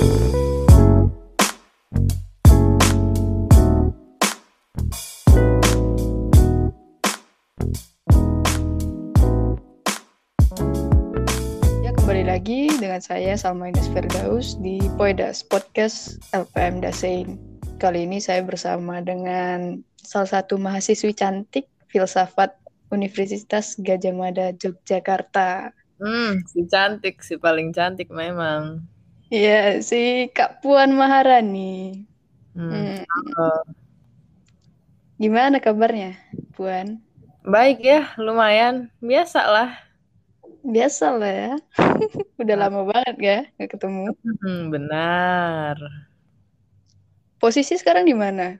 Ya lagi dengan saya Salma Ines Firdaus di Poedas Podcast LPM Dasein. Kali ini saya bersama dengan salah satu mahasiswi cantik filsafat Universitas Gajah Mada Yogyakarta. Hmm, si cantik, si paling cantik memang. Iya, si Kak Puan Maharani. Hmm. Hmm, Gimana kabarnya, Puan? baik ya, lumayan. Biasa lah. Biasa lah ya. Udah lama banget ya nggak ketemu. Hmm, benar. Posisi sekarang di mana?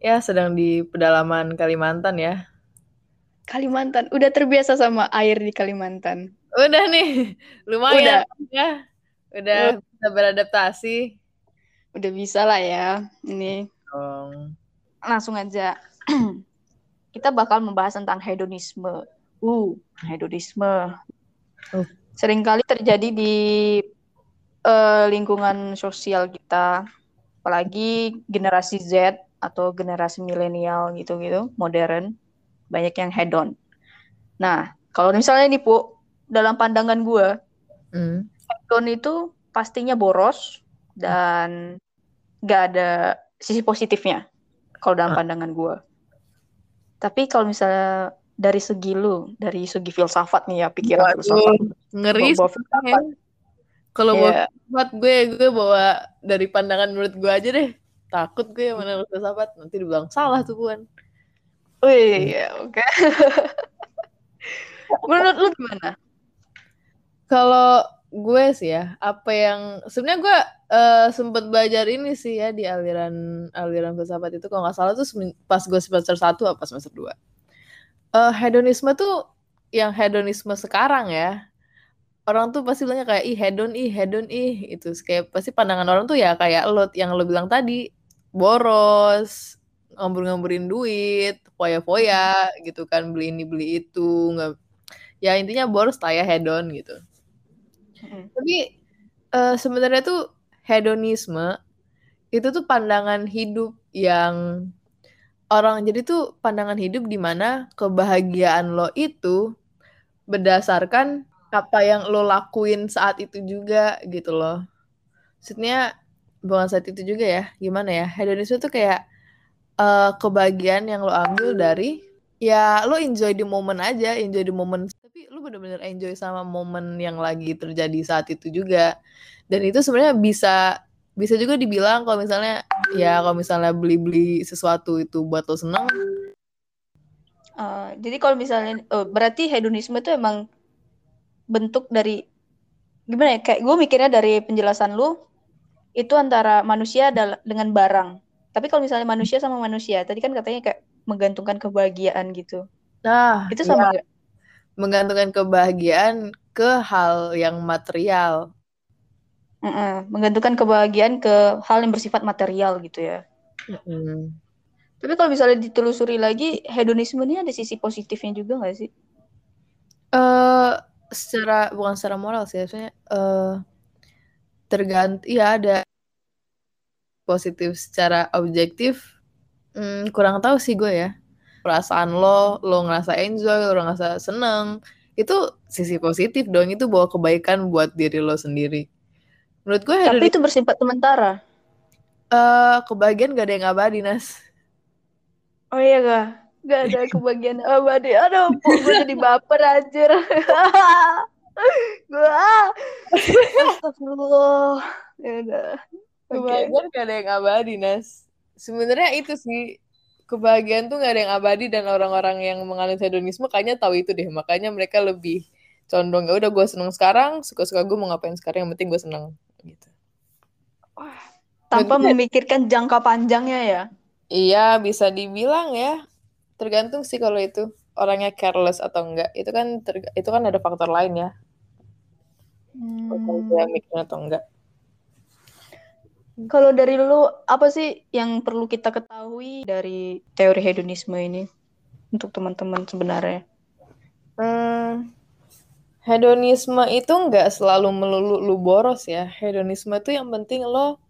Ya, sedang di pedalaman Kalimantan ya. Kalimantan. Udah terbiasa sama air di Kalimantan. Udah nih, lumayan ya. Udah bisa beradaptasi. Udah bisa lah ya. Ini Dong. langsung aja. Kita bakal membahas tentang hedonisme. Uh, hedonisme. Uh. Seringkali terjadi di eh, lingkungan sosial kita, apalagi generasi Z atau generasi milenial gitu-gitu, modern, banyak yang hedon. Nah, kalau misalnya nih, Bu, dalam pandangan gue, Hmm. Hedon itu pastinya boros dan gak ada sisi positifnya kalau dalam Ah. pandangan gue. Tapi kalau misalnya dari segi lu, dari segi filsafat nih ya, pikiran Waduh, filsafat. ngeri Bawa sih. Kalau Iya. bawa filsafat gue, gue bawa dari pandangan menurut gue aja deh. Takut gue mana filsafat, nanti dibilang salah tuh Puan. Wih, ya, oke. Menurut lu gimana? Kalau gue sih ya, apa yang sebenarnya gue eh, sempet belajar ini sih ya di aliran aliran filsafat itu kalau nggak salah tuh pas gue semester 1 apa semester 2. Eh hedonisme tuh yang hedonisme sekarang ya. Orang tuh pasti bilangnya kayak ih hedon ih hedon ih itu kayak pasti pandangan orang tuh ya kayak lo yang lo bilang tadi boros ngambur-ngamburin duit foya-foya gitu kan beli ini beli itu nggak ya intinya boros lah ya hedon gitu Mm. tapi eh, sebenarnya tuh hedonisme itu tuh pandangan hidup yang orang jadi tuh pandangan hidup di mana kebahagiaan lo itu berdasarkan apa yang lo lakuin saat itu juga gitu loh. Maksudnya bukan saat itu juga ya, gimana ya? Hedonisme tuh kayak eh, kebahagiaan yang lo ambil dari ya lo enjoy the moment aja, enjoy the moment. Tapi lo bener-bener enjoy sama momen yang lagi terjadi saat itu juga. Dan itu sebenarnya bisa bisa juga dibilang kalau misalnya ya kalau misalnya beli-beli sesuatu itu buat lo seneng, Eh, jadi kalau misalnya eh, berarti hedonisme itu emang bentuk dari gimana ya? Kayak gue mikirnya dari penjelasan lu itu antara manusia dengan barang. Tapi kalau misalnya manusia sama manusia, tadi kan katanya kayak menggantungkan kebahagiaan gitu. nah Itu ya, sama nggak? Menggantungkan kebahagiaan ke hal yang material. Mm-mm, Menggantungkan kebahagiaan ke hal yang bersifat material gitu ya. Mm. Tapi kalau misalnya ditelusuri lagi, hedonisme ini ada sisi positifnya juga nggak sih? eh secara bukan secara moral sih, maksudnya eh tergantung ya ada positif secara objektif. Hmm, kurang tahu sih gue ya. Perasaan lo, lo ngerasa enjoy, lo ngerasa seneng, itu sisi positif dong. Itu bawa kebaikan buat diri lo sendiri. Menurut gue Tapi hedonisme itu bersifat sementara. eh kebahagiaan gak ada yang abadi, Nas. Oh iya gak? Gak ada kebahagiaan abadi. Aduh, gue jadi baper anjir. gue ah. Astagfirullah. Ya udah. Kebahagiaan gak ada yang abadi, Nas. Sebenarnya itu sih kebahagiaan tuh gak ada yang abadi dan orang-orang yang menganut hedonisme kayaknya tahu itu deh. Makanya mereka lebih condong ya udah gue seneng sekarang, suka-suka gue mau ngapain sekarang yang penting gue seneng gitu. Tanpa Bener. memikirkan jangka panjangnya ya. Iya, bisa dibilang ya. Tergantung sih kalau itu orangnya careless atau enggak. Itu kan itu kan ada faktor lain ya. Hmm. dia mikirnya atau enggak. Kalau dari lu, apa sih yang perlu kita ketahui dari teori hedonisme ini untuk teman-teman sebenarnya? Hmm, Hedonisme itu nggak selalu melulu lu boros ya. Hedonisme itu yang penting lo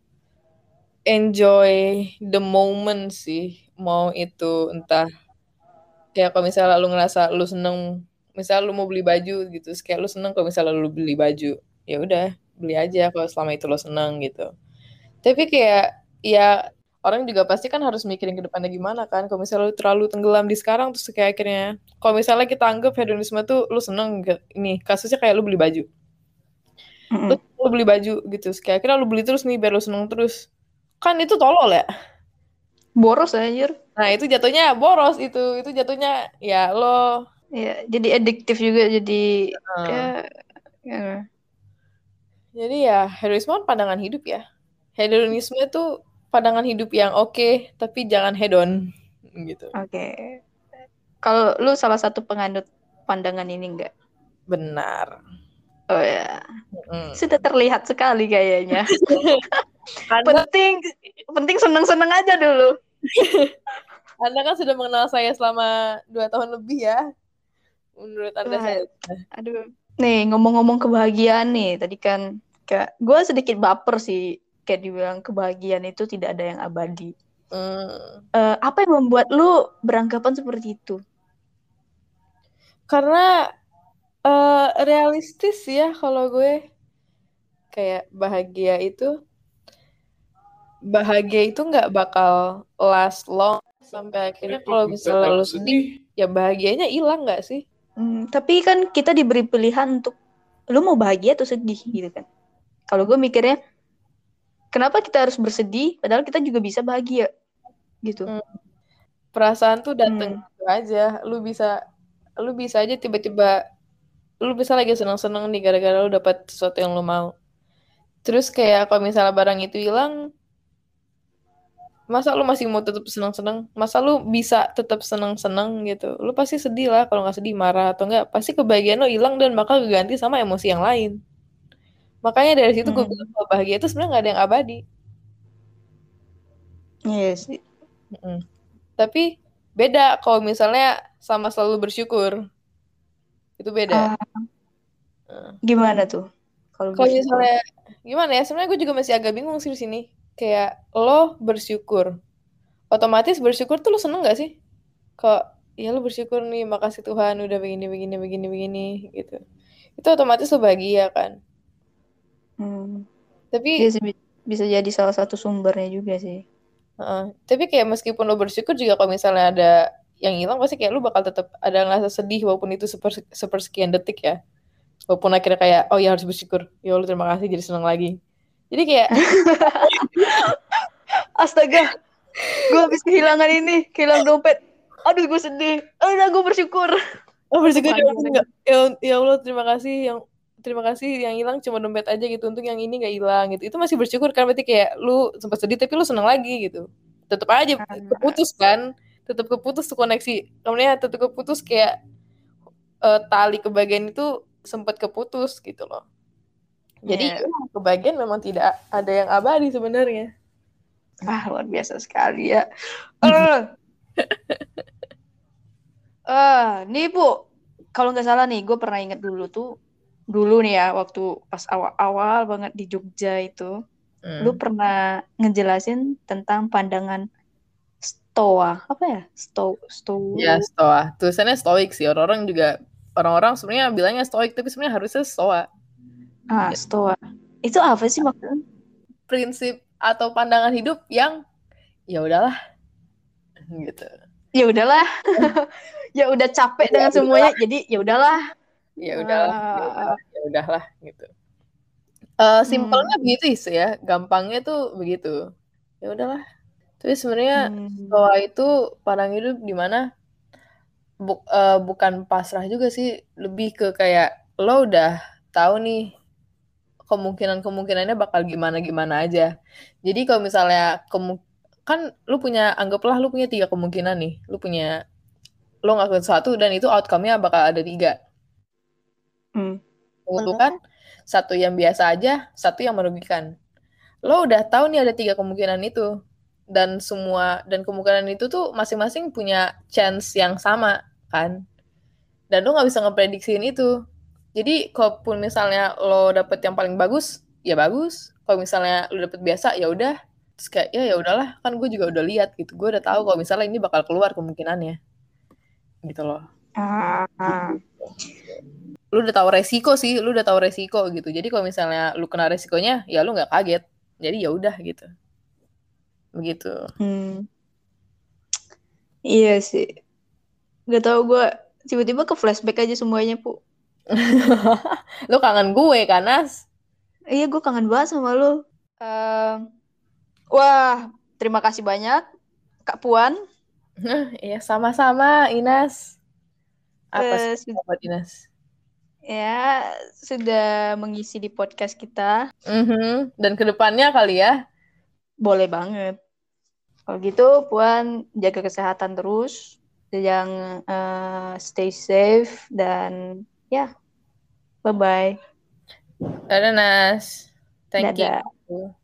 enjoy the moment sih. Mau itu entah kayak kalau misalnya lu ngerasa lu seneng, misalnya lu mau beli baju gitu, kayak lu seneng kalau misalnya lu beli baju, ya udah beli aja kalau selama itu lo seneng gitu. Tapi kayak ya orang juga pasti kan harus mikirin ke depannya gimana kan. Kalau misalnya lu terlalu tenggelam di sekarang terus kayak akhirnya kalau misalnya kita anggap hedonisme tuh lu seneng ini kasusnya kayak lu beli baju. Mm-mm. Lu, lu beli baju gitu, kayak akhirnya lu beli terus nih biar lu seneng terus. Kan itu tolol ya. Boros anjir. Nah, itu jatuhnya boros itu. Itu jatuhnya ya lo Ya, jadi adiktif juga jadi eh, ya, ya. Jadi ya hedonisme kan pandangan hidup ya. Hedonisme itu pandangan hidup yang oke, tapi jangan hedon gitu. Oke. Kalau lu salah satu penganut pandangan ini enggak? Benar. Oh ya, Mm. sudah terlihat sekali kayaknya. Anda, penting penting seneng-seneng aja dulu. Anda kan sudah mengenal saya selama dua tahun lebih ya. Menurut Anda Wah, saya Aduh. Nih, ngomong-ngomong kebahagiaan nih, tadi kan kayak gue sedikit baper sih kayak dibilang kebahagiaan itu tidak ada yang abadi. Hmm. Eh, apa yang membuat lu beranggapan seperti itu? Karena eh, realistis ya kalau gue kayak bahagia itu bahagia itu nggak bakal last long sampai akhirnya kalau misalnya lu sedih ya bahagianya hilang nggak sih? Hmm, tapi kan kita diberi pilihan untuk lu mau bahagia atau sedih gitu kan. Kalau gue mikirnya, kenapa kita harus bersedih padahal kita juga bisa bahagia gitu. Hmm. Perasaan tuh datang Hmm. gitu aja. Lu bisa lu bisa aja tiba-tiba lu bisa lagi senang-senang nih gara-gara lu dapat sesuatu yang lu mau. Terus kayak kalau misalnya barang itu hilang, masa lu masih mau tetap senang-senang? Masa lu bisa tetap senang-senang gitu? Lu pasti sedih lah kalau nggak sedih, marah atau enggak. Pasti kebahagiaan lo hilang dan bakal diganti sama emosi yang lain. Makanya dari situ gue Hmm. bilang kalau bahagia itu sebenarnya nggak ada yang abadi. Iya sih. Mm-mm. Tapi beda kalau misalnya sama selalu bersyukur. Itu beda. Ah, gimana tuh? Kalau misalnya gimana ya? Sebenarnya gue juga masih agak bingung sih di sini. Kayak lo bersyukur. Otomatis bersyukur tuh lo seneng gak sih? Kok ya lo bersyukur nih, makasih Tuhan udah begini begini begini begini gitu. Itu otomatis lo bahagia kan. Hmm. Tapi Iya sih, bi- bisa jadi salah satu sumbernya juga sih. Heeh. tapi kayak meskipun lo bersyukur juga kalau misalnya ada yang hilang pasti kayak lo bakal tetap ada ngerasa sedih walaupun itu seper, sepersekian detik ya. Walaupun akhirnya kayak oh ya harus bersyukur. Ya Allah terima kasih jadi senang lagi. Jadi kayak Astaga, gue habis kehilangan ini, kehilangan dompet. Aduh, gue sedih. Aduh, gue bersyukur. oh bersyukur ya, ya, ya Allah terima kasih yang terima kasih yang hilang cuma dompet aja gitu untuk yang ini nggak hilang gitu. Itu masih bersyukur kan berarti kayak lu sempat sedih tapi lu senang lagi gitu. Tetap aja keputus kan tetap keputus tuh koneksi. Namanya tetap keputus kayak eh, tali kebahagiaan itu sempat keputus gitu loh. Jadi Iya. emang kebahagiaan memang tidak ada yang abadi sebenarnya. Ah, luar biasa sekali ya. Eh, Ah, nih Bu, kalau nggak salah nih, gue pernah inget dulu tuh, dulu nih ya, waktu pas awal-awal banget di Jogja itu, Hmm. lu pernah ngejelasin tentang pandangan stoa, apa ya? Sto, sto. ya stoa tulisannya stoik sih orang-orang juga orang-orang sebenarnya bilangnya stoik tapi sebenarnya harusnya stoa Ah, stoa. Itu apa sih maksudnya? prinsip atau pandangan hidup yang ya udahlah gitu Ya udahlah, ya udah capek dengan semuanya, jadi ya udahlah. Ya udahlah ya Ah. udahlah, ya udahlah gitu Eh simpelnya begitu sih ya gampangnya tuh begitu ya udahlah tapi sebenarnya Hmm. stoa itu pandangan hidup di mana bu- eh, bukan pasrah juga sih lebih ke kayak lo udah tahu nih kemungkinan-kemungkinannya bakal gimana-gimana aja. Jadi kalau misalnya kan lu punya anggaplah lu punya tiga kemungkinan nih. Lu punya lo ngelakuin satu dan itu outcome-nya bakal ada tiga. Hmm. Menguntungkan satu yang biasa aja, satu yang merugikan. Lo udah tahu nih ada tiga kemungkinan itu dan semua dan kemungkinan itu tuh masing-masing punya chance yang sama kan. Dan lo nggak bisa ngeprediksiin itu. Jadi kalaupun misalnya lo dapet yang paling bagus, ya bagus. Kalau misalnya lo dapet biasa, ya udah. Terus kayak ya ya udahlah, kan gue juga udah lihat gitu. Gue udah tahu kalau misalnya ini bakal keluar kemungkinannya. Gitu loh. Ah, ah. Lu udah tahu resiko sih, lu udah tahu resiko gitu. Jadi kalau misalnya lu kena resikonya, ya lu nggak kaget. Jadi ya udah gitu. Begitu. Hmm. Iya sih. Gak tau gue tiba-tiba ke flashback aja semuanya, Pu. lu kangen gue kan, Nas? Iya, gue kangen banget sama lu. Eh, wah, terima kasih banyak, Kak Puan. Iya, sama-sama, Inas. Apa Eh, sih buat Inas? Ya, sudah mengisi di podcast kita. Mhm. Dan ke depannya kali ya. Boleh banget. Kalau gitu, Puan jaga kesehatan terus, yang eh, stay safe dan ya, bye bye. Dadah, Nas. Thank Dadah. you.